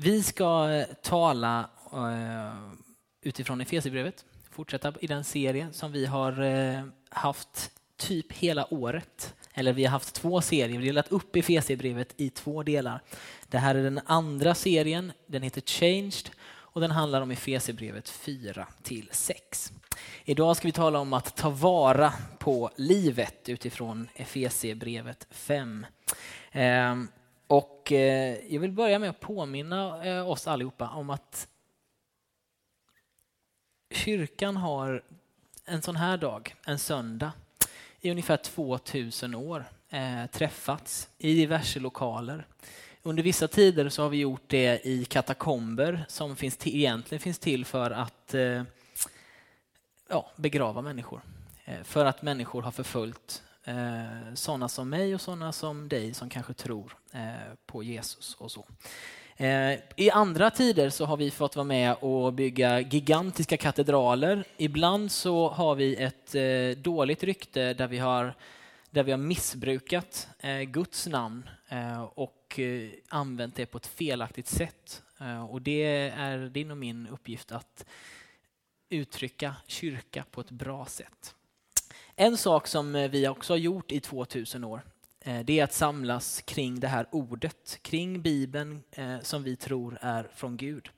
Vi ska eh, tala eh, utifrån Efesierbrevet, fortsätta i den serie som vi har eh, haft typ hela året. Eller vi har haft två serier, vi har delat upp Efesierbrevet i två delar. Det här är den andra serien, den heter Changed och den handlar om Efesierbrevet 4 till 6. Idag ska vi tala om att ta vara på livet utifrån Efesierbrevet 5. Och eh, jag vill börja med att påminna eh, oss allihopa om att kyrkan har en sån här dag, en söndag, i ungefär 2000 år eh, träffats i diverse lokaler. Under vissa tider så har vi gjort det i katakomber som finns till, egentligen finns till för att eh, ja, begrava människor. Eh, för att människor har förföljt eh, sådana som mig och sådana som dig som kanske tror eh, på Jesus och så. Eh, I andra tider så har vi fått vara med och bygga gigantiska katedraler. Ibland så har vi ett eh, dåligt rykte där vi har, där vi har missbrukat eh, Guds namn eh, och eh, använt det på ett felaktigt sätt. Och det är din och min uppgift att uttrycka kyrka på ett bra sätt. En sak som eh, vi också har gjort i 2000 år eh, det är att samlas kring det här ordet, kring Bibeln eh, som vi tror är från Gud.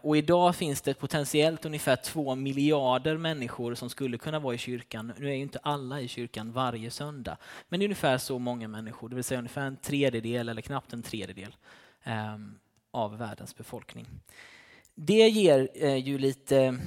Och idag finns det potentiellt ungefär två miljarder människor som skulle kunna vara i kyrkan. Nu är ju inte alla i kyrkan varje söndag, men det är ungefär så många människor, det vill säga ungefär en tredjedel eller knappt en tredjedel av världens befolkning. Det ger ju lite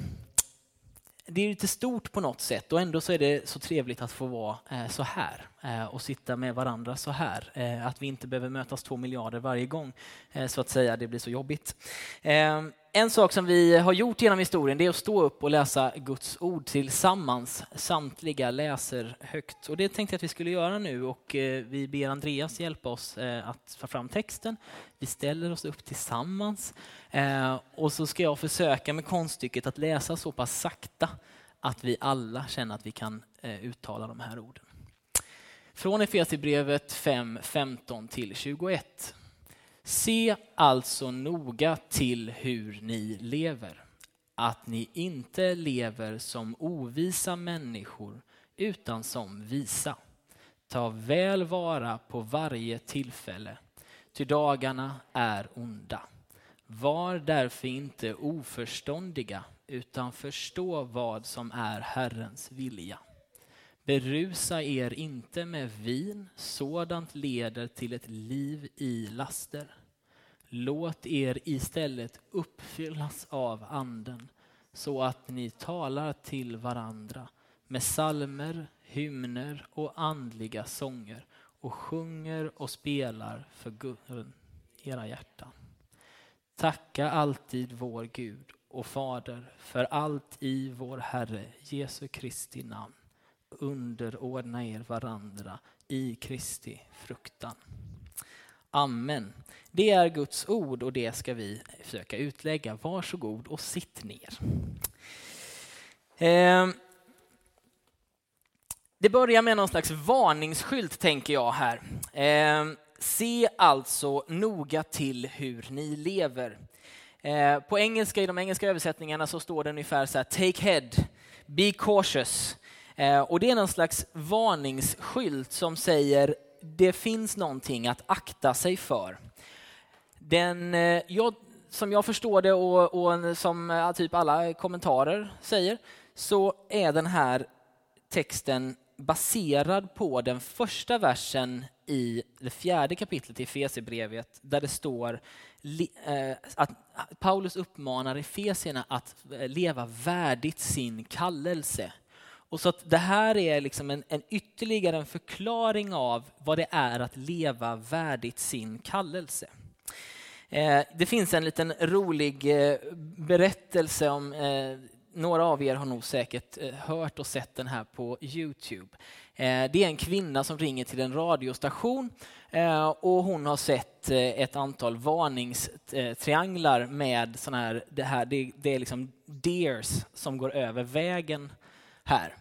det är lite stort på något sätt och ändå så är det så trevligt att få vara eh, så här. Eh, och sitta med varandra så här. Eh, att vi inte behöver mötas två miljarder varje gång eh, så att säga. Det blir så jobbigt. Eh, en sak som vi har gjort genom historien det är att stå upp och läsa Guds ord tillsammans. Samtliga läser högt och det tänkte jag att vi skulle göra nu och vi ber Andreas hjälpa oss att få fram texten. Vi ställer oss upp tillsammans och så ska jag försöka med konststycket att läsa så pass sakta att vi alla känner att vi kan uttala de här orden. Från Efesierbrevet 5, 15 till 21. Se alltså noga till hur ni lever, att ni inte lever som ovisa människor utan som visa. Ta väl vara på varje tillfälle, ty dagarna är onda. Var därför inte oförståndiga utan förstå vad som är Herrens vilja. Berusa er inte med vin, sådant leder till ett liv i laster. Låt er istället uppfyllas av anden så att ni talar till varandra med salmer, hymner och andliga sånger och sjunger och spelar för Gud, era hjärtan. Tacka alltid vår Gud och Fader för allt i vår Herre Jesu Kristi namn underordna er varandra i Kristi fruktan. Amen. Det är Guds ord och det ska vi försöka utlägga. Varsågod och sitt ner. Ehm, det börjar med någon slags varningsskylt tänker jag här. Ehm, se alltså noga till hur ni lever. Ehm, på engelska, i de engelska översättningarna så står det ungefär så här, take head, be cautious. Eh, och det är någon slags varningsskylt som säger det finns någonting att akta sig för. Den, eh, jag, som jag förstår det och, och som eh, typ alla kommentarer säger så är den här texten baserad på den första versen i det fjärde kapitlet i Efesierbrevet där det står att Paulus uppmanar Efesierna att leva värdigt sin kallelse. Och så att det här är liksom en, en ytterligare en förklaring av vad det är att leva värdigt sin kallelse. Eh, det finns en liten rolig eh, berättelse om eh, några av er har nog säkert eh, hört och sett den här på Youtube. Eh, det är en kvinna som ringer till en radiostation eh, och hon har sett ett antal varningstrianglar med såna här, det här, det, det är liksom deers som går över vägen här.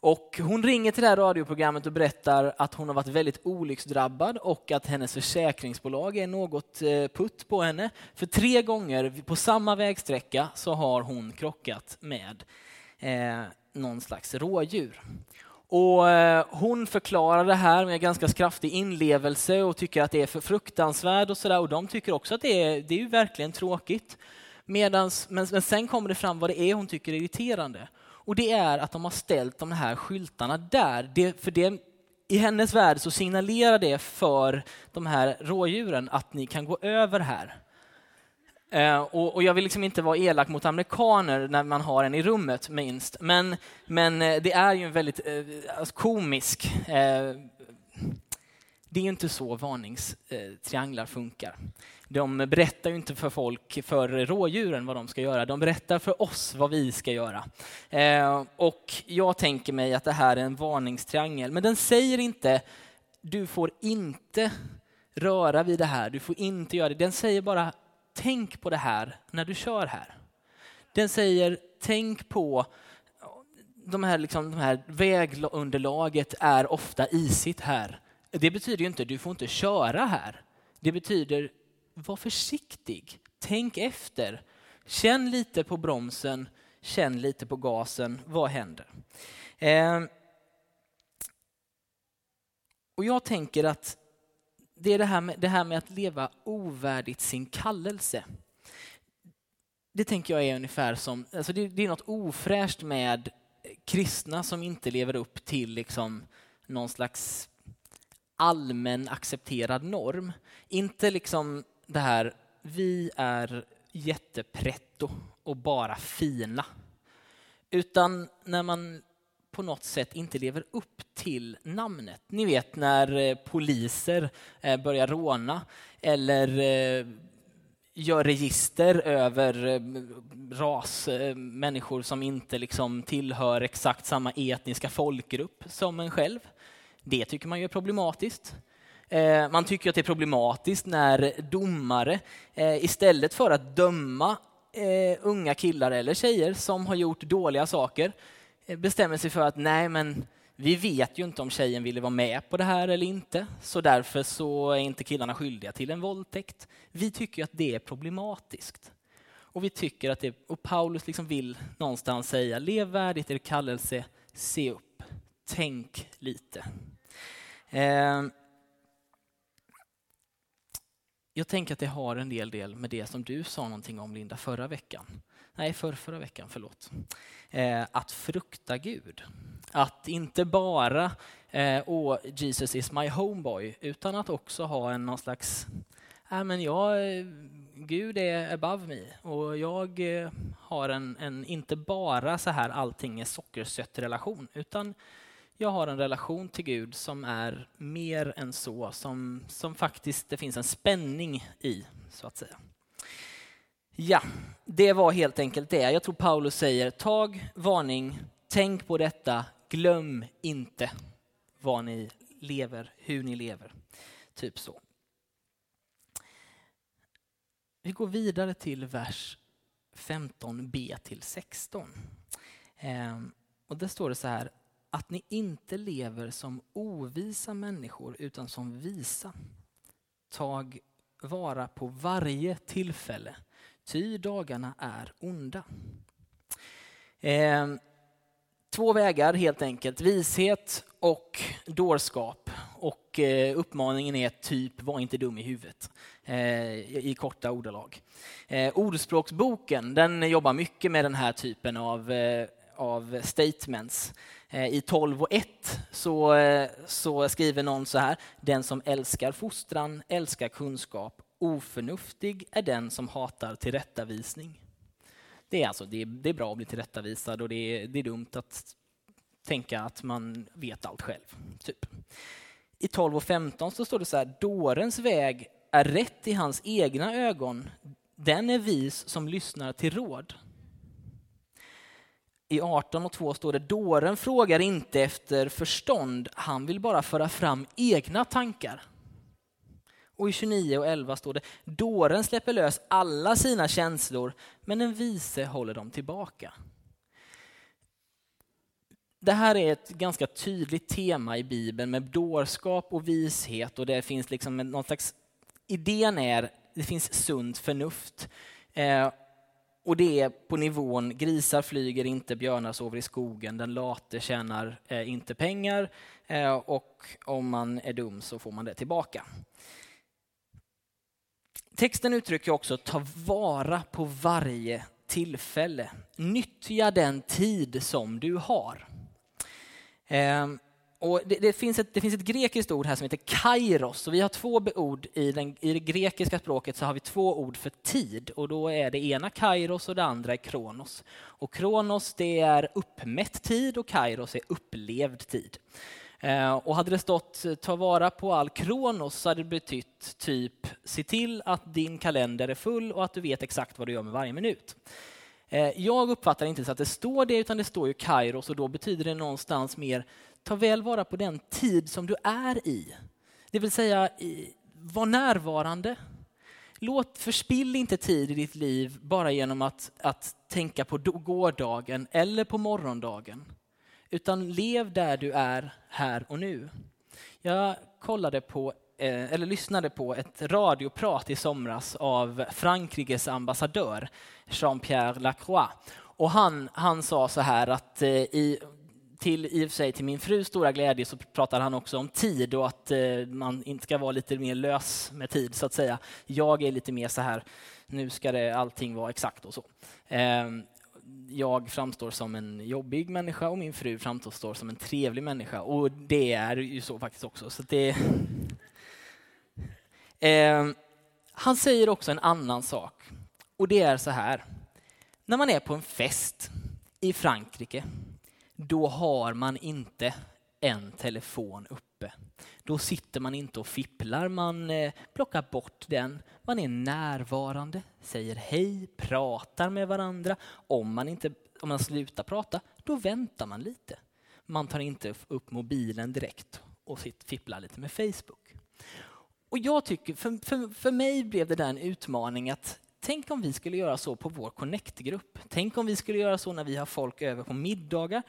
Och hon ringer till det här radioprogrammet och berättar att hon har varit väldigt olycksdrabbad och att hennes försäkringsbolag är något eh, putt på henne. För tre gånger på samma vägsträcka så har hon krockat med eh, någon slags rådjur. Och eh, hon förklarar det här med ganska kraftig inlevelse och tycker att det är för fruktansvärt och sådär. Och de tycker också att det är, det är ju verkligen tråkigt. Medans, men, men sen kommer det fram vad det är hon tycker är irriterande. Och det är att de har ställt de här skyltarna där. Det, för det, I hennes värld så signalerar det för de här rådjuren att ni kan gå över här. Eh, och, och, jag vill liksom inte vara elak mot amerikaner när man har en i rummet minst. Men, men eh, det är ju en väldigt eh, alltså komisk eh, det är inte så varningstrianglar funkar. De berättar ju inte för folk, för rådjuren vad de ska göra. De berättar för oss vad vi ska göra. Eh, och jag tänker mig att det här är en varningstriangel. Men den säger inte, du får inte röra vid det här, du får inte göra det. Den säger bara, tänk på det här när du kör här. Den säger, tänk på de här, liksom, de här vägunderlaget är ofta isigt här. Det betyder ju inte du får inte köra här. Det betyder var försiktig, tänk efter, känn lite på bromsen, känn lite på gasen, vad händer? Eh, och jag tänker att det är det här, med, det här med att leva ovärdigt sin kallelse. Det tänker jag är ungefär som, alltså det, det är något ofräscht med kristna som inte lever upp till liksom någon slags allmän accepterad norm. Inte liksom det här, vi är jättepretto och bara fina. Utan när man på något sätt inte lever upp till namnet. Ni vet när eh, poliser eh, börjar råna eller eh, gör register över ras, människor som inte liksom tillhör exakt samma etniska folkgrupp som en själv. Det tycker man ju är problematiskt. Eh, man tycker att det är problematiskt när domare eh, istället för att döma eh, unga killar eller tjejer som har gjort dåliga saker bestämmer sig för att nej men vi vet ju inte om tjejen ville vara med på det här eller inte, så därför så är inte killarna skyldiga till en våldtäkt. Vi tycker att det är problematiskt. Och vi tycker att det, och Paulus liksom vill någonstans säga, lev värdigt er kallelse, se upp, tänk lite. Eh, jag tänker att det har en del del med det som du sa någonting om Linda förra veckan. Nej, för förra veckan, förlåt. Eh, att frukta Gud. Att inte bara eh, oh, Jesus is my homeboy, utan att också ha en någon slags äh, men jag, Gud är above me och jag eh, har en, en, inte bara så här allting är sockersött relation, utan jag har en relation till Gud som är mer än så, som, som faktiskt det finns en spänning i, så att säga. Ja, det var helt enkelt det. Jag tror Paulus säger, tag varning, tänk på detta, glöm inte vad ni lever, hur ni lever. Typ så. Vi går vidare till vers 15b till 16. Ehm, och där står det så här, att ni inte lever som ovisa människor utan som visa. Tag vara på varje tillfälle, ty dagarna är onda. Eh, två vägar helt enkelt, vishet och dårskap. Och eh, uppmaningen är typ, var inte dum i huvudet, eh, i korta ordalag. Eh, Ordspråksboken den jobbar mycket med den här typen av, eh, av statements. Eh, I 12 och 1 så, eh, så skriver någon så här. Den som älskar fostran älskar kunskap. Oförnuftig är den som hatar tillrättavisning. Det är, alltså, det är, det är bra att bli tillrättavisad och det är, det är dumt att tänka att man vet allt själv. Typ. I 12 och 15 så står det så här. Dårens väg är rätt i hans egna ögon. Den är vis som lyssnar till råd i 18 och 2 står det, dåren frågar inte efter förstånd, han vill bara föra fram egna tankar. Och i 29 och 11 står det, dåren släpper lös alla sina känslor, men en vise håller dem tillbaka. det här är ett ganska tydligt tema i Bibeln med dårskap och vishet och det finns liksom någon slags... Idén är, det finns sunt förnuft. Eh, och det är på nivån grisar flyger inte, björnar sover i skogen, den late tjänar eh, inte pengar eh, och om man är dum så får man det tillbaka. Texten uttrycker också ta vara på varje tillfälle. Nyttja den tid som du har. Eh, och det, det, finns ett, det finns ett grekiskt ord här som heter kairos. Och vi har två ord i, den, i det grekiska språket så har vi två ord för tid och då är det ena kairos och det andra är kronos. Och kronos det är uppmätt tid och kairos är upplevd tid. Eh, och hade det stått ta vara på all kronos så hade det betytt typ se till att din kalender är full och att du vet exakt vad du gör med varje minut. Eh, jag uppfattar inte så att det står det, utan det står ju kairos och då betyder det någonstans mer ta väl vara på den tid som du är i. Det vill säga, var närvarande. Låt, förspill inte tid i ditt liv bara genom att, att tänka på gårdagen eller på morgondagen. Utan lev där du är här och nu. Jag kollade på, eh, eller lyssnade på ett radioprat i somras av Frankrikes ambassadör Jean-Pierre Lacroix. Och han, han sa så här att eh, i till, i och för sig till min frus stora glädje så pratar han också om tid och att eh, man inte ska vara lite mer lös med tid så att säga. Jag är lite mer så här, nu ska det allting vara exakt och så. Eh, jag framstår som en jobbig människa och min fru framstår som en trevlig människa och det är ju så faktiskt också. Så det, eh, han säger också en annan sak och det är så här. När man är på en fest i Frankrike då har man inte en telefon uppe. Då sitter man inte och fipplar, man eh, plockar bort den. Man är närvarande, säger hej, pratar med varandra. Om man, inte, om man slutar prata, då väntar man lite. Man tar inte upp mobilen direkt och fipplar lite med Facebook. Och jag tycker, för, för, för mig blev det där en utmaning att tänk om vi skulle göra så på vår Connect-grupp. Tänk om vi skulle göra så när vi har folk över på middagar.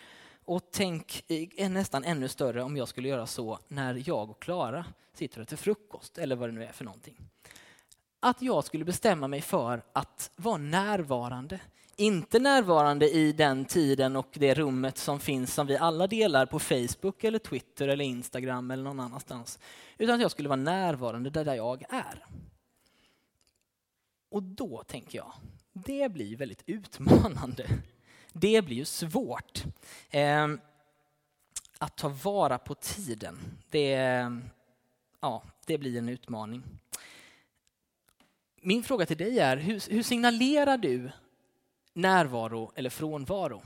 Och tänk är nästan ännu större om jag skulle göra så när jag och Klara sitter och äter frukost eller vad det nu är för någonting. Att jag skulle bestämma mig för att vara närvarande. Inte närvarande i den tiden och det rummet som finns som vi alla delar på Facebook eller Twitter eller Instagram eller någon annanstans. Utan att jag skulle vara närvarande där jag är. Och då tänker jag, det blir väldigt utmanande. Det blir ju svårt. Eh, att ta vara på tiden, det, ja, det blir en utmaning. Min fråga till dig är, hur, hur signalerar du närvaro eller frånvaro?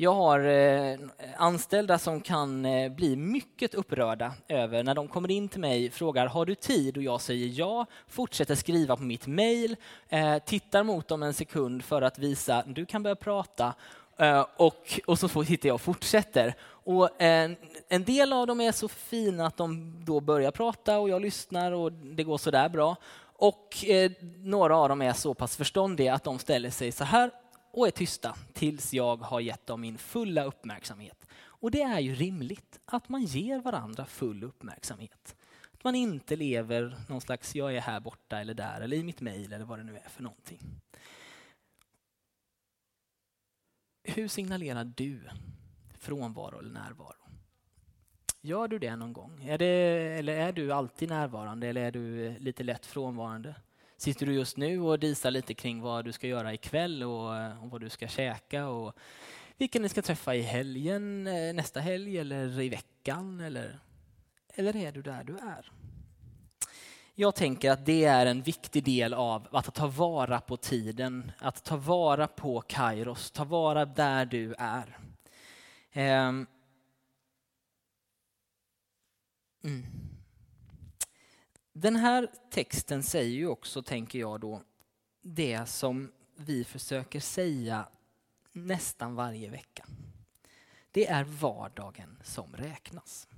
Jag har eh, anställda som kan eh, bli mycket upprörda över när de kommer in till mig och frågar har du tid och jag säger ja, fortsätter skriva på mitt mejl, eh, tittar mot dem en sekund för att visa du kan börja prata och, och så hittar jag och fortsätter. Och en, en del av dem är så fina att de då börjar prata och jag lyssnar och det går sådär bra. Och eh, några av dem är så pass förståndiga att de ställer sig så här och är tysta tills jag har gett dem min fulla uppmärksamhet. Och det är ju rimligt att man ger varandra full uppmärksamhet. Att man inte lever någon slags jag är här borta eller där eller i mitt mejl eller vad det nu är för någonting. Hur signalerar du frånvaro eller närvaro? Gör du det någon gång? Är det, eller är du alltid närvarande eller är du lite lätt frånvarande? Sitter du just nu och disar lite kring vad du ska göra ikväll och, eh, och vad du ska käka och vilka ni ska träffa i helgen, eh, nästa helg eller i veckan? Eller, eller är du där du är? Jag tänker att det är en viktig del av att ta vara på tiden, att ta vara på Kairos, ta vara där du är. Ehm. Mm. Den här texten säger ju också, tänker jag då, det som vi försöker säga nästan varje vecka. Det är vardagen som räknas.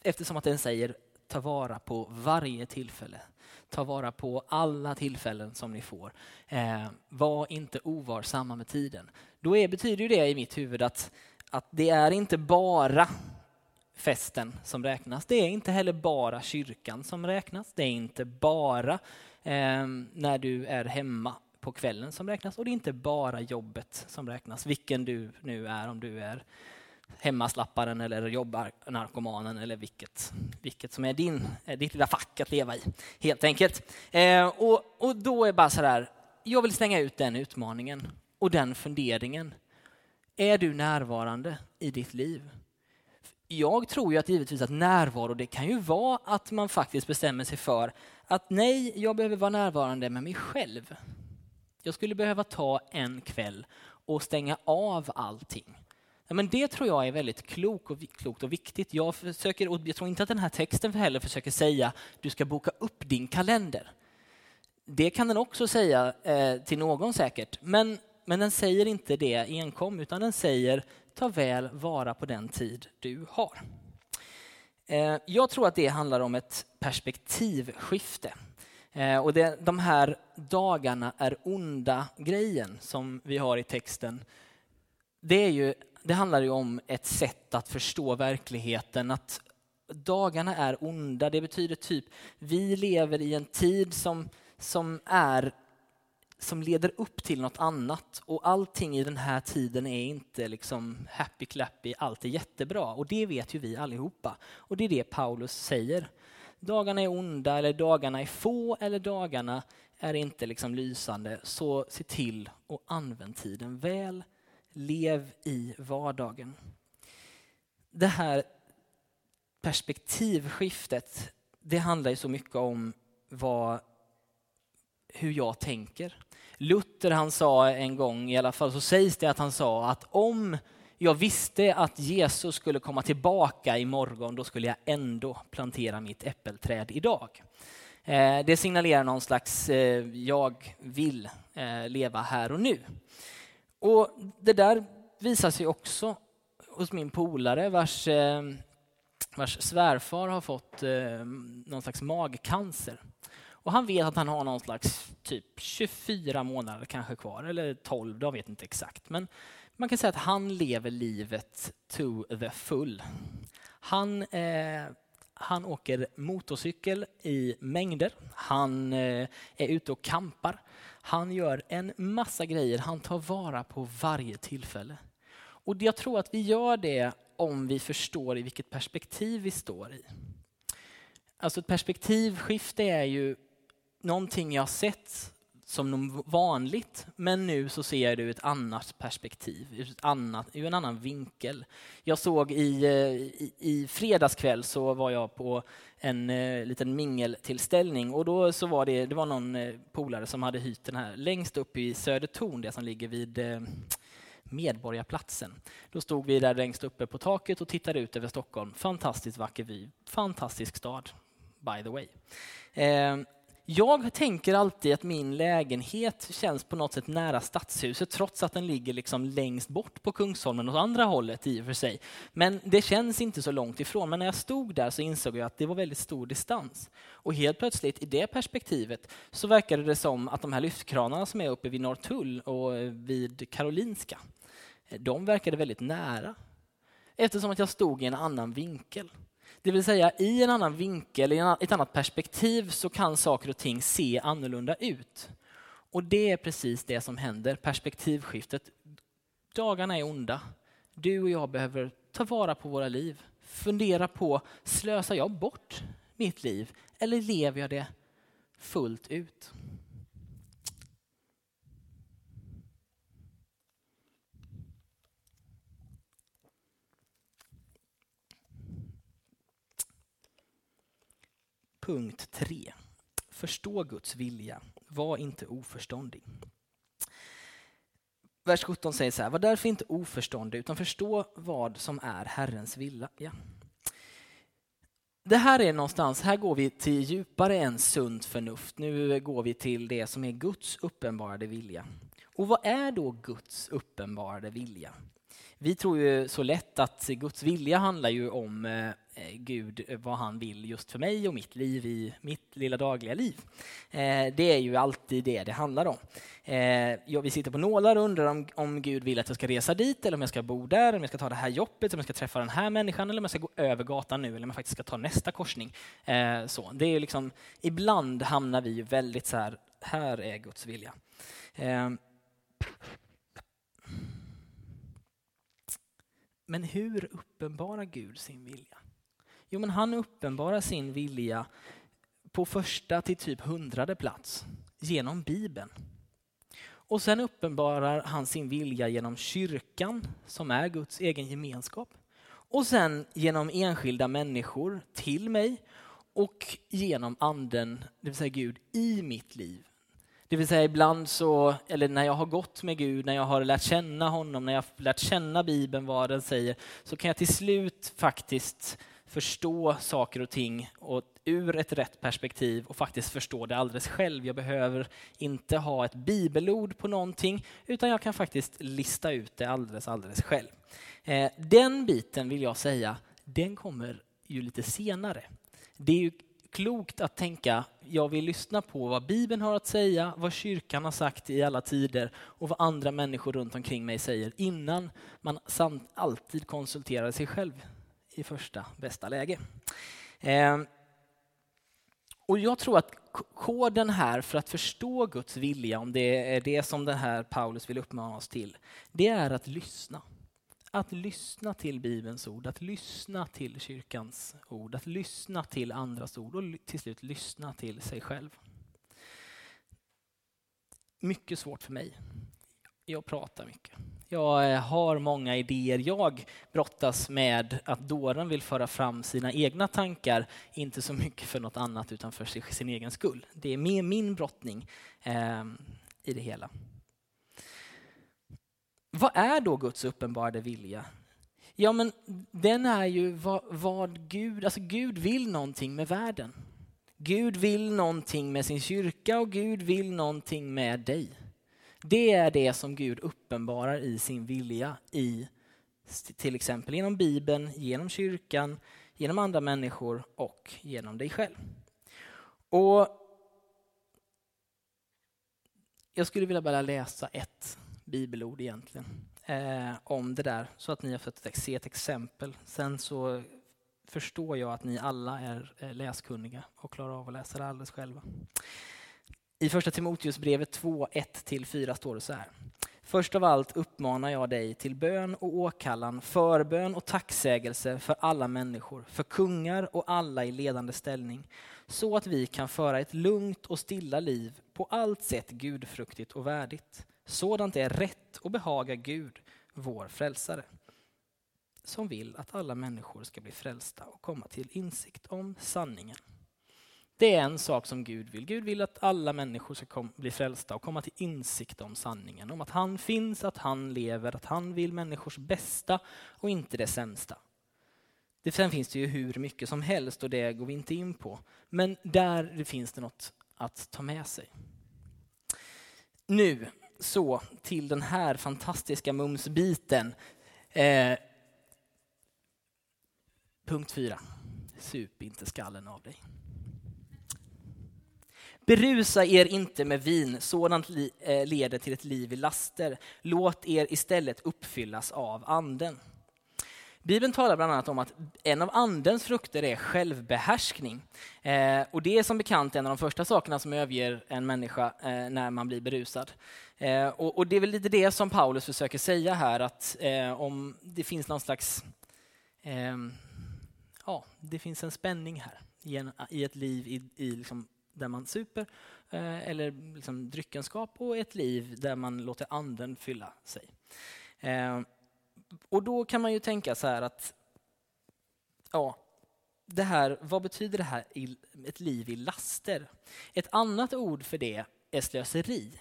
Eftersom att den säger ta vara på varje tillfälle. Ta vara på alla tillfällen som ni får. Eh, var inte ovarsamma med tiden. Då är, betyder det i mitt huvud att att det är inte bara festen som räknas. Det är inte heller bara kyrkan som räknas. Det är inte bara eh, när du är hemma på kvällen som räknas och det är inte bara jobbet som räknas, vilken du nu är, om du är hemmaslapparen eller jobbar narkomanen eller vilket, vilket som är din, eh, ditt lilla fack att leva i, helt enkelt. Eh, och, och då är bara så här, jag vill slänga ut den utmaningen och den funderingen. Är du närvarande i ditt liv? Jag tror ju att givetvis att närvaro, det kan ju vara att man faktiskt bestämmer sig för att nej, jag behöver vara närvarande med mig själv. Jag skulle behöva ta en kväll och stänga av allting. Ja, men det tror jag är väldigt klok och, klokt och viktigt. Jag, försöker, och jag tror inte att den här texten heller försöker säga du ska boka upp din kalender. Det kan den också säga eh, till någon säkert, men, men den säger inte det enkom, utan den säger ta väl vara på den tid du har. Eh, jag tror att det handlar om ett perspektivskifte. Eh, och det, de här dagarna är onda grejen som vi har i texten. Det, är ju, det handlar ju om ett sätt att förstå verkligheten. Att dagarna är onda, det betyder typ vi lever i en tid som, som är som leder upp till något annat. Och allting i den här tiden är inte liksom happy clappy, allt är jättebra. Och det vet ju vi allihopa. Och det är det Paulus säger dagarna är onda eller dagarna är få eller dagarna är inte liksom lysande, så se till och använd tiden väl. Lev i vardagen. Det här perspektivskiftet, det handlar ju så mycket om vad, hur jag tänker. Luther han sa en gång, i alla fall så sägs det att han sa att om jag visste att Jesus skulle komma tillbaka imorgon, då skulle jag ändå plantera mitt äppelträd idag. Eh, det signalerar någon slags eh, jag vill eh, leva här och nu. Och det där visar sig också hos min polare vars, vars svärfar har fått någon slags magcancer. Och han vet att han har någon slags typ 24 månader kanske kvar, eller 12, jag vet inte exakt. Men man kan säga att han lever livet to the full. Han, eh, han åker motorcykel i mängder. Han eh, är ute och kampar. Han gör en massa grejer. Han tar vara på varje tillfälle. Och jag tror att vi gör det om vi förstår i vilket perspektiv vi står i. Alltså ett perspektivskifte är ju någonting jag sett som något vanligt, men nu så ser jag det ur ett annat perspektiv, ett annat, ur en annan vinkel. Jag såg i, eh, i, i fredagskväll så var jag på en eh, liten mingeltillställning och då så var det, det var någon eh, polare som hade hyrt den här längst upp i Södertorn, det som ligger vid eh, Medborgarplatsen. Då stod vi där längst uppe på taket och tittade ut över Stockholm. Fantastiskt vacker vy, fantastisk stad, by the way. Eh, jag tänker alltid att min lägenhet känns på något sätt nära stadshuset trots att den ligger liksom längst bort på Kungsholmen åt andra hållet i och för sig. Men det känns inte så långt ifrån. Men när jag stod där så insåg jag att det var väldigt stor distans. Och helt plötsligt i det perspektivet så verkade det som att de här lyftkranarna som är uppe vid Norrtull och vid Karolinska, de verkade väldigt nära. Eftersom att jag stod i en annan vinkel. Det vill säga i en annan vinkel, i ett annat perspektiv så kan saker och ting se annorlunda ut. Och det är precis det som händer, perspektivskiftet. Dagarna är onda. Du och jag behöver ta vara på våra liv. Fundera på, slösar jag bort mitt liv eller lever jag det fullt ut? Punkt 3. Förstå Guds vilja. Var inte oförståndig. Vers 17 säger så här, var därför inte oförståndig utan förstå vad som är Herrens vilja. Det här är någonstans, här går vi till djupare än sunt förnuft. Nu går vi till det som är Guds uppenbarade vilja. Och vad är då Guds uppenbarade vilja? Vi tror ju så lätt att Guds vilja handlar ju om eh, Eh, Gud, eh, vad han vill just för mig och mitt liv i mitt lilla dagliga liv. Eh, det är ju alltid det det handlar om. Vi sitter på nålar och undrar om, om Gud vill att jag ska resa dit, eller om jag ska bo där, om jag ska ta det här jobbet, om jag ska träffa den här människan, eller om jag ska gå över gatan nu, eller om jag faktiskt ska ta nästa korsning. Så. Det är liksom, ibland hamnar vi ju väldigt så här, här är Guds vilja. Men hur uppenbarar Gud sin vilja? Jo, men han uppenbarar sin vilja på första till typ hundrade plats genom Bibeln. Och sen uppenbarar han sin vilja genom kyrkan, som är Guds egen gemenskap. Och sen genom enskilda människor till mig och genom anden, det vill säga Gud, i mitt liv. Det vill säga ibland så, eller när jag har gått med Gud, när jag har lärt känna honom, när jag har lärt känna Bibeln, vad den säger, så kan jag till slut faktiskt förstå saker och ting och ur ett rätt perspektiv och faktiskt förstå det alldeles själv. Jag behöver inte ha ett bibelord på någonting, utan jag kan faktiskt lista ut det alldeles, alldeles själv. Eh, den biten vill jag säga, den kommer ju lite senare. Det är ju klokt att tänka, jag vill lyssna på vad Bibeln har att säga, vad kyrkan har sagt i alla tider och vad andra människor runt omkring mig säger innan man samt alltid konsulterar sig själv i första bästa läge. Eh, och jag tror att koden här för att förstå Guds vilja, om det är det som den här Paulus vill uppmana oss till, det är att lyssna. Att lyssna till Bibelns ord, att lyssna till kyrkans ord, att lyssna till andras ord och till slut lyssna till sig själv. Mycket svårt för mig. Jag pratar mycket. Jag eh, har många idéer. Jag brottas med att dåren vill föra fram sina egna tankar, inte så mycket för något annat utan för sin egen skull. Det är mer min brottning eh, i det hela. Vad är då Guds uppenbarade vilja? Ja, men den är ju vad, vad, Gud, alltså Gud vill någonting med världen. Gud vill någonting med sin kyrka och Gud vill någonting med dig. Det är det som Gud uppenbarar i sin vilja i till exempel genom Bibeln, genom kyrkan, genom andra människor och genom dig själv. Och jag skulle vilja bara läsa ett bibelord egentligen eh, om det där så att ni har fått se ett exempel. Sen så förstår jag att ni alla är eh, läskunniga och klarar av att läsa det alldeles själva. I första Timoteusbrevet 2, 1-4 står det så här. Först av allt uppmanar jag dig till bön och åkallan, förbön och tacksägelse för alla människor, för kungar och alla i ledande ställning, så att vi kan föra ett lugnt och stilla liv, på allt sätt gudfruktigt och värdigt. Sådant är rätt och behagar Gud, vår frälsare, som vill att alla människor ska bli frälsta och komma till insikt om sanningen. Det är en sak som Gud vill. Gud vill att alla människor ska bli frälsta och komma till insikt om sanningen. Om att han finns, att han lever, att han vill människors bästa och inte det sämsta. Det, sen finns det ju hur mycket som helst och det går vi inte in på. Men där finns det något att ta med sig. Nu så till den här fantastiska mumsbiten. Eh, punkt fyra. Sup inte skallen av dig. Berusa er inte med vin, sådant eh, leder till ett liv i laster. Låt er istället uppfyllas av anden. Bibeln talar bland annat om att en av andens frukter är självbehärskning. Eh, och det är som bekant en av de första sakerna som överger en människa eh, när man blir berusad. Eh, och, och, det är väl lite det som Paulus försöker säga här, att eh, om det finns någon slags... Eh, ja, det finns en spänning här i, en, i ett liv i, i liksom där man super, eh, eller liksom dryckenskap, och ett liv där man låter anden fylla sig. Eh, och då kan man ju tänka så här att, ja, det här, vad betyder det här, i, ett liv i laster? Ett annat ord för det är slöseri.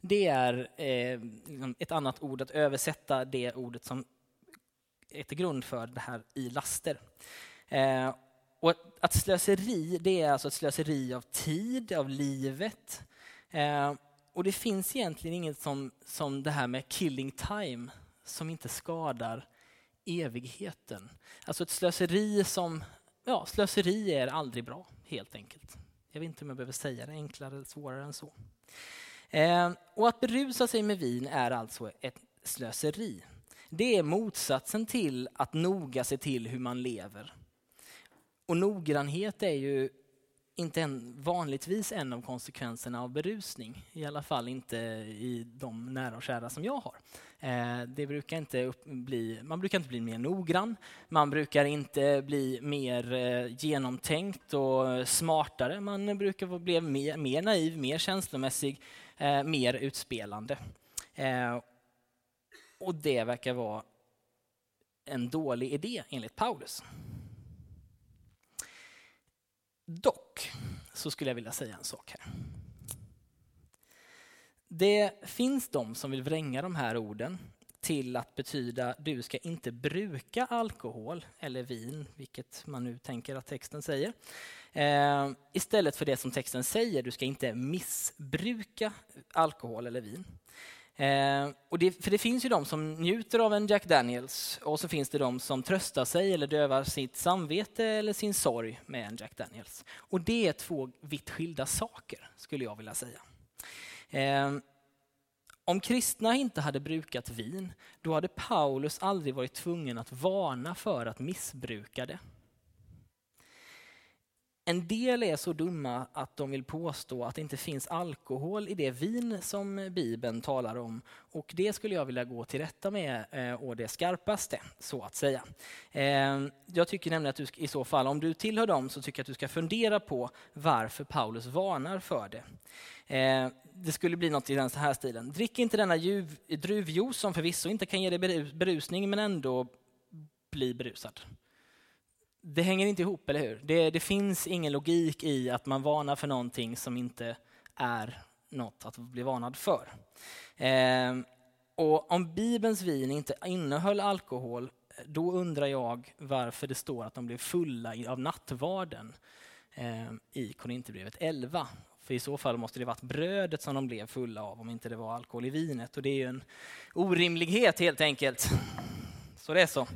Det är eh, liksom ett annat ord att översätta det ordet som är till grund för det här i laster. Eh, och att slöseri, det är alltså ett slöseri av tid, av livet. Eh, och det finns egentligen inget som, som det här med killing time som inte skadar evigheten. Alltså ett slöseri som, ja, slöseri är aldrig bra helt enkelt. Jag vet inte om jag behöver säga det enklare eller svårare än så. Eh, och att berusa sig med vin är alltså ett slöseri. Det är motsatsen till att noga se till hur man lever. Och noggrannhet är ju inte en, vanligtvis en av konsekvenserna av berusning. I alla fall inte i de nära och kära som jag har. Eh, det brukar inte bli, man brukar inte bli mer noggrann. Man brukar inte bli mer eh, genomtänkt och smartare. Man brukar bli mer, mer naiv, mer känslomässig, eh, mer utspelande. Eh, och det verkar vara en dålig idé enligt Paulus. Dock så skulle jag vilja säga en sak här. Det finns de som vill vränga de här orden till att betyda du ska inte bruka alkohol eller vin, vilket man nu tänker att texten säger. Eh, istället för det som texten säger, du ska inte missbruka alkohol eller vin. Eh, och det, för det finns ju de som njuter av en Jack Daniels och så finns det de som tröstar sig eller dövar sitt samvete eller sin sorg med en Jack Daniels. Och det är två vitt skilda saker, skulle jag vilja säga. Eh, om kristna inte hade brukat vin, då hade Paulus aldrig varit tvungen att varna för att missbruka det. En del är så dumma att de vill påstå att det inte finns alkohol i det vin som Bibeln talar om. Och det skulle jag vilja gå till rätta med eh, och det skarpaste, så att säga. Eh, jag tycker nämligen att du i så fall, om du tillhör dem, så tycker jag att du ska fundera på varför Paulus varnar för det. Eh, det skulle bli något i den här stilen. Drick inte denna druvjuice som förvisso inte kan ge dig berusning, men ändå bli berusad det hänger inte ihop, eller hur? Det, det, finns ingen logik i att man varnar för någonting som inte är något att bli varnad för. Eh, och om Bibelns vin inte innehöll alkohol, då undrar jag varför det står att de blev fulla av nattvarden eh, i Korinthierbrevet 11. För i så fall måste det varit brödet som de blev fulla av om inte det var alkohol i vinet. Och det är ju en orimlighet helt enkelt. Så det är så.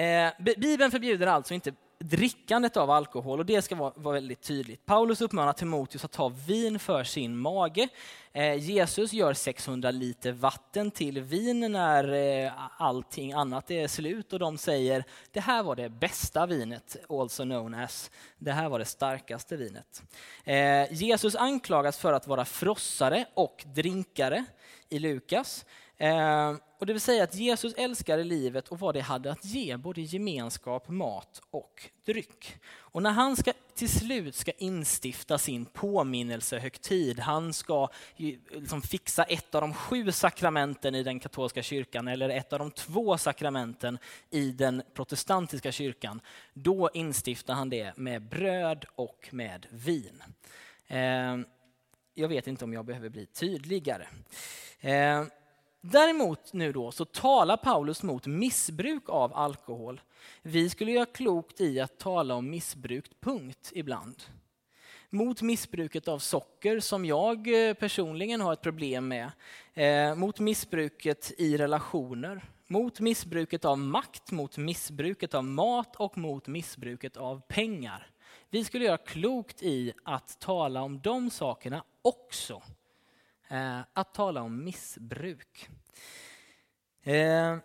Eh, Bibeln förbjuder alltså inte drickandet av alkohol och det ska vara, vara väldigt tydligt. Paulus uppmanar Timoteus att ta vin för sin mage. Eh, Jesus gör 600 liter vatten till vin när eh, allting annat är slut och de säger det här var det bästa vinet, also known as. Det här var det starkaste vinet. Eh, Jesus anklagas för att vara frossare och drinkare i Lukas. Eh, och det vill säga att Jesus älskade livet och vad det hade att ge, både gemenskap, mat och dryck. Och när han ska, till slut ska instifta sin påminnelsehögtid, han ska liksom fixa ett av de sju sakramenten i den katolska kyrkan eller ett av de två sakramenten i den protestantiska kyrkan, då instiftar han det med bröd och med vin. Eh, jag vet inte om jag behöver bli tydligare. Eh, Däremot nu då så talar Paulus mot missbruk av alkohol. Vi skulle göra klokt i att tala om missbruk, punkt, ibland. Mot missbruket av socker, som jag eh, personligen har ett problem med. Eh, mot missbruket i relationer. Mot missbruket av makt, mot missbruket av mat och mot missbruket av pengar. Vi skulle göra klokt i att tala om de sakerna också. Eh, att tala om missbruk. Eh,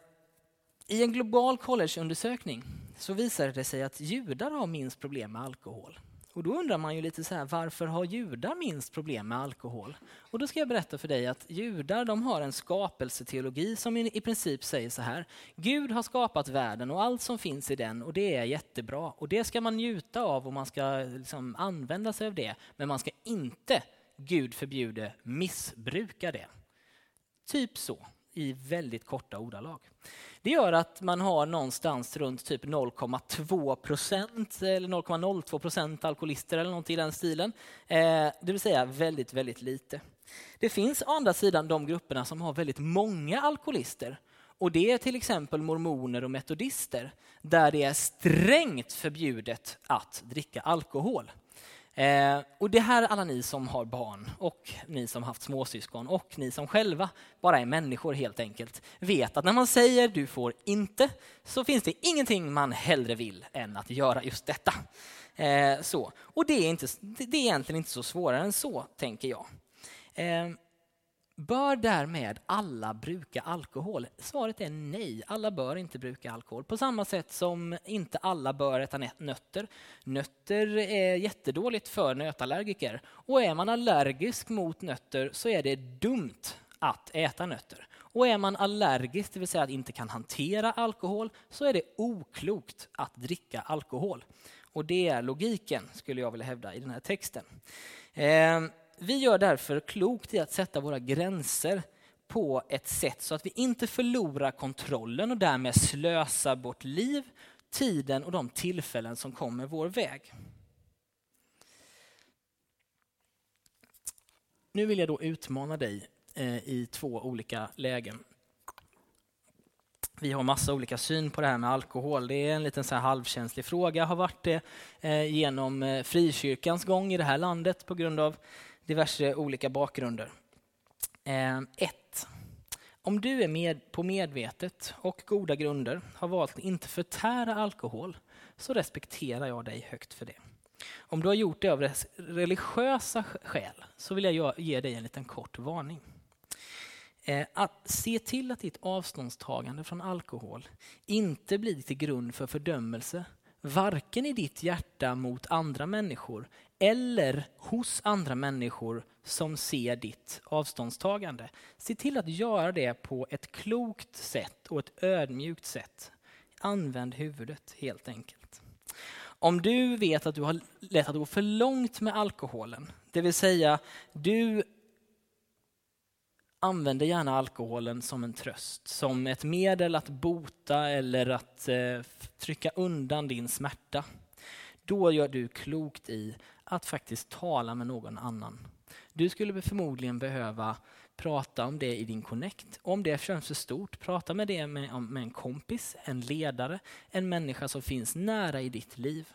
I en global collegeundersökning så visade det sig att judar har minst problem med alkohol. Och då undrar man ju lite så här, varför har judar minst problem med alkohol? Och då ska jag berätta för dig att judar de har en skapelseteologi som i princip säger så här. Gud har skapat världen och allt som finns i den och det är jättebra. Och det ska man njuta av och man ska liksom använda sig av det. Men man ska inte Gud förbjude missbruka det. Typ så, i väldigt korta ordalag. Det gör att man har någonstans runt typ 0,2 procent eller 0,02 procent alkoholister eller något i den stilen. Eh, det vill säga väldigt, väldigt lite. Det finns å andra sidan de grupperna som har väldigt många alkoholister. Och det är till exempel mormoner och metodister där det är strängt förbjudet att dricka alkohol. Eh, och det här alla ni som har barn och ni som haft småsyskon och ni som själva bara är människor helt enkelt vet att när man säger du får inte så finns det ingenting man hellre vill än att göra just detta. Eh, så. Och det är, inte, det är egentligen inte så svårare än så, tänker jag. Eh, Bör därmed alla bruka alkohol? Svaret är nej, alla bör inte bruka alkohol. På samma sätt som inte alla bör äta nötter. Nötter är jättedåligt för nötallergiker. Och är man allergisk mot nötter så är det dumt att äta nötter. Och är man allergisk, det vill säga att inte kan hantera alkohol, så är det oklokt att dricka alkohol. Och det är logiken, skulle jag vilja hävda, i den här texten. Eh, vi gör därför klokt i att sätta våra gränser på ett sätt så att vi inte förlorar kontrollen och därmed slösar bort liv, tiden och de tillfällen som kommer vår väg. Nu vill jag då utmana dig eh, i två olika lägen. Vi har massa olika syn på det här med alkohol. Det är en liten så här halvkänslig fråga, har varit det eh, genom eh, frikyrkans gång i det här landet på grund av diverse olika bakgrunder. Eh, 1. Om du är med på medvetet och goda grunder har valt att inte förtära alkohol så respekterar jag dig högt för det. Om du har gjort det av religiösa skäl så vill jag ge dig en liten kort varning. Eh, att se till att ditt avståndstagande från alkohol inte blir till grund för fördömelse, varken i ditt hjärta mot andra människor eller hos andra människor som ser ditt avståndstagande. Se till att göra det på ett klokt sätt och ett ödmjukt sätt. Använd huvudet helt enkelt. Om du vet att du har lätt att gå för långt med alkoholen, det vill säga du använder gärna alkoholen som en tröst, som ett medel att bota eller att eh, trycka undan din smärta. Då gör du klokt i att faktiskt tala med någon annan. Du skulle förmodligen behöva prata om det i din connect. Om det känns för stort, prata med det med, med en kompis, en ledare, en människa som finns nära i ditt liv.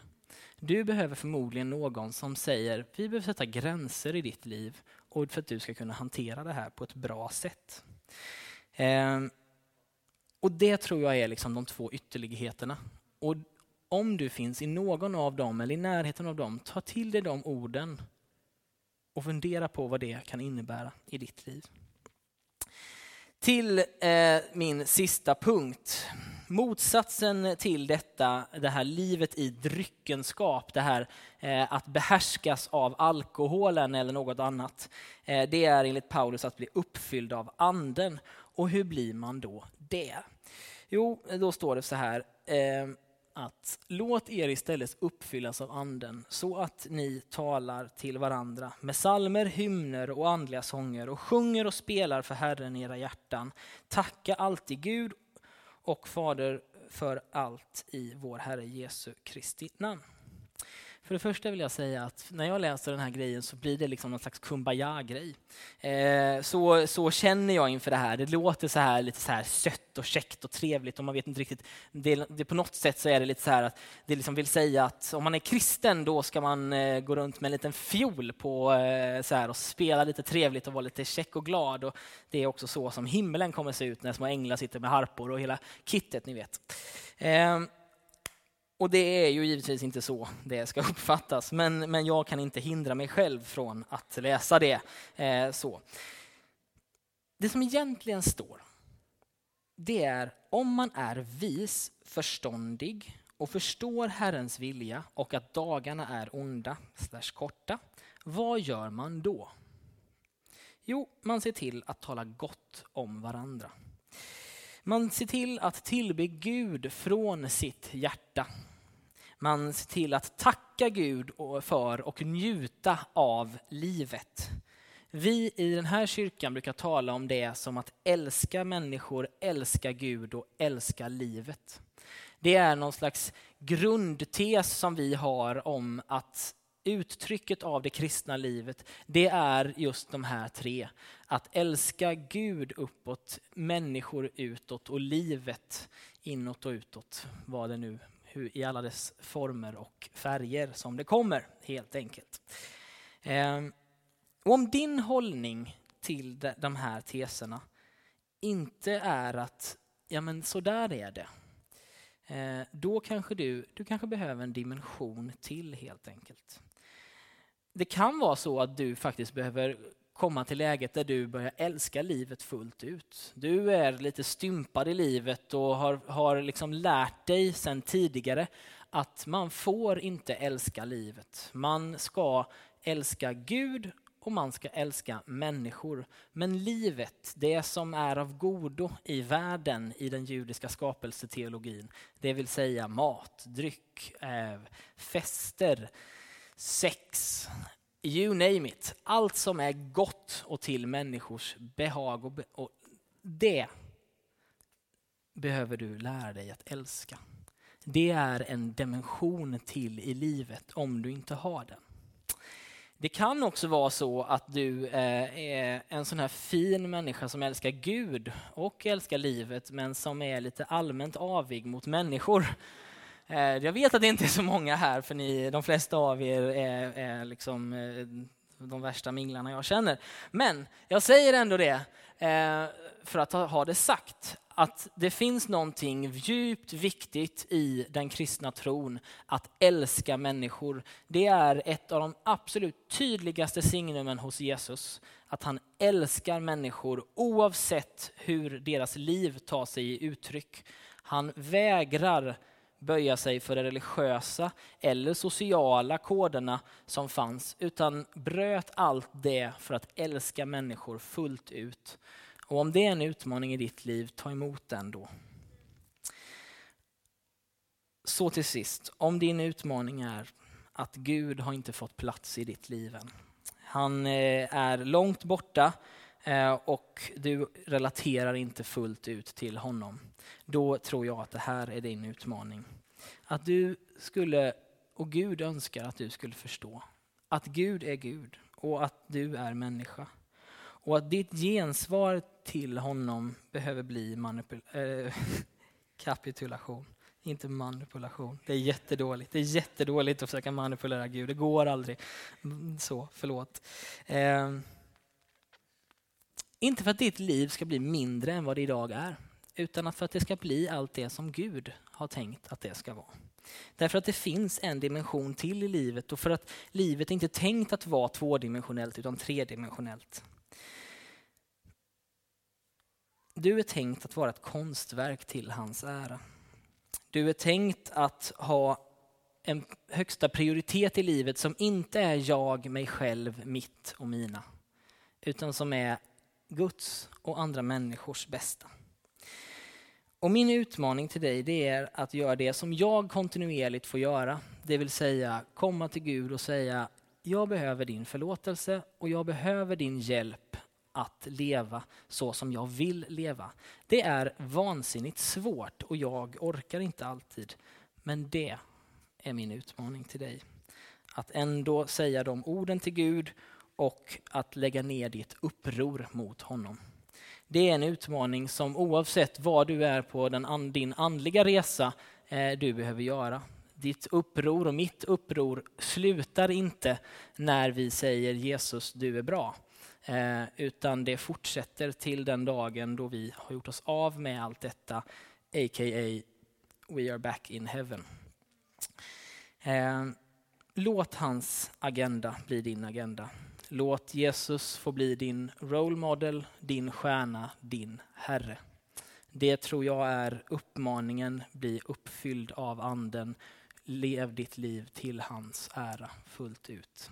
Du behöver förmodligen någon som säger vi behöver sätta gränser i ditt liv och för att du ska kunna hantera det här på ett bra sätt. Eh, och Det tror jag är liksom de två ytterligheterna. Och om du finns i någon av dem eller i närheten av dem, ta till dig de orden och fundera på vad det kan innebära i ditt liv. Till eh, min sista punkt. Motsatsen till detta, det här livet i dryckenskap, det här eh, att behärskas av alkoholen eller något annat. Eh, det är enligt Paulus att bli uppfylld av anden. Och hur blir man då det? Jo, då står det så här. Eh, att låt er istället uppfyllas av anden så att ni talar till varandra med salmer, hymner och andliga sånger och sjunger och spelar för Herren i era hjärtan. Tacka alltid Gud och Fader för allt i vår Herre Jesu Kristi namn. För det första vill jag säga att när jag läser den här grejen så blir det liksom någon slags kumbaya-grej. Eh, så, så känner jag inför det här. Det låter så här lite så här sött och käckt och trevligt och man vet inte riktigt. Det, det på något sätt så är det lite så här att det liksom vill säga att om man är kristen då ska man eh, gå runt med en liten fiol på eh, så här och spela lite trevligt och vara lite käck och glad. Och det är också så som himlen kommer se ut när små änglar sitter med harpor och hela kittet ni vet. Eh, och det är ju givetvis inte så det ska uppfattas, men, men jag kan inte hindra mig själv från att läsa det eh, så. Det som egentligen står, det är om man är vis, förståndig och förstår Herrens vilja och att dagarna är onda, slash korta, vad gör man då? Jo, man ser till att tala gott om varandra. Man ser till att tillbe Gud från sitt hjärta. Man ser till att tacka Gud för och njuta av livet. Vi i den här kyrkan brukar tala om det som att älska människor, älska Gud och älska livet. Det är någon slags grundtes som vi har om att uttrycket av det kristna livet, det är just de här tre. Att älska Gud uppåt, människor utåt och livet inåt och utåt, vad det nu hur, i alla dess former och färger som det kommer, helt enkelt. Eh, om din hållning till de, de här teserna inte är att ja men så där är det. Eh, då kanske du, du kanske behöver en dimension till helt enkelt. Det kan vara så att du faktiskt behöver komma till läget där du börjar älska livet fullt ut. Du är lite stympad i livet och har, har liksom lärt dig sedan tidigare att man får inte älska livet. Man ska älska Gud och man ska älska människor. Men livet, det som är av godo i världen i den judiska skapelseteologin, det vill säga mat, dryck, eh, fester, sex, you name it. Allt som är gott och till människors behag och, be och det behöver du lära dig att älska. Det är en dimension till i livet om du inte har den. Det kan också vara så att du eh, är en sån här fin människa som älskar Gud och älskar livet men som är lite allmänt avig mot människor. Eh, jag vet att det inte är så många här för ni, de flesta av er är, är liksom eh, de värsta minglarna jag känner. Men jag säger ändå det eh, för att ha det sagt att det finns någonting djupt viktigt i den kristna tron, att älska människor. Det är ett av de absolut tydligaste signumen hos Jesus, att han älskar människor oavsett hur deras liv tar sig i uttryck. Han vägrar böja sig för de religiösa eller sociala koderna som fanns, utan bröt allt det för att älska människor fullt ut. Och om det är en utmaning i ditt liv, ta emot den då. Så till sist, om din utmaning är att Gud har inte fått plats i ditt liv än. Han eh, är långt borta Eh, och du relaterar inte fullt ut till honom. Då tror jag att det här är din utmaning. Att du skulle, och Gud önskar att du skulle förstå, att Gud är Gud och att du är människa. Och att ditt gensvar till honom behöver bli manipul- äh, kapitulation. Inte manipulation. Det är jättedåligt. Det är jättedåligt att försöka manipulera Gud. Det går aldrig. Mm, så, förlåt. Eh, inte för att ditt liv ska bli mindre än vad det idag är, utan för att det ska bli allt det som Gud har tänkt att det ska vara. Därför att det finns en dimension till i livet och för att livet inte är tänkt att vara tvådimensionellt utan tredimensionellt. Du är tänkt att vara ett konstverk till hans ära. Du är tänkt att ha en högsta prioritet i livet som inte är jag, mig själv, mitt och mina. Utan som är Guds och andra människors bästa. Och min utmaning till dig det är att göra det som jag kontinuerligt får göra. Det vill säga komma till Gud och säga jag behöver din förlåtelse och jag behöver din hjälp att leva så som jag vill leva. Det är vansinnigt svårt och jag orkar inte alltid. Men det är min utmaning till dig. Att ändå säga de orden till Gud och att lägga ner ditt uppror mot honom. Det är en utmaning som oavsett var du är på den, din andliga resa eh, du behöver göra. Ditt uppror och mitt uppror slutar inte när vi säger Jesus, du är bra. Eh, utan det fortsätter till den dagen då vi har gjort oss av med allt detta, a.k.a. We are back in heaven. Eh, låt hans agenda bli din agenda. Låt Jesus få bli din role model, din stjärna, din Herre. Det tror jag är uppmaningen, bli uppfylld av anden. Lev ditt liv till hans ära fullt ut.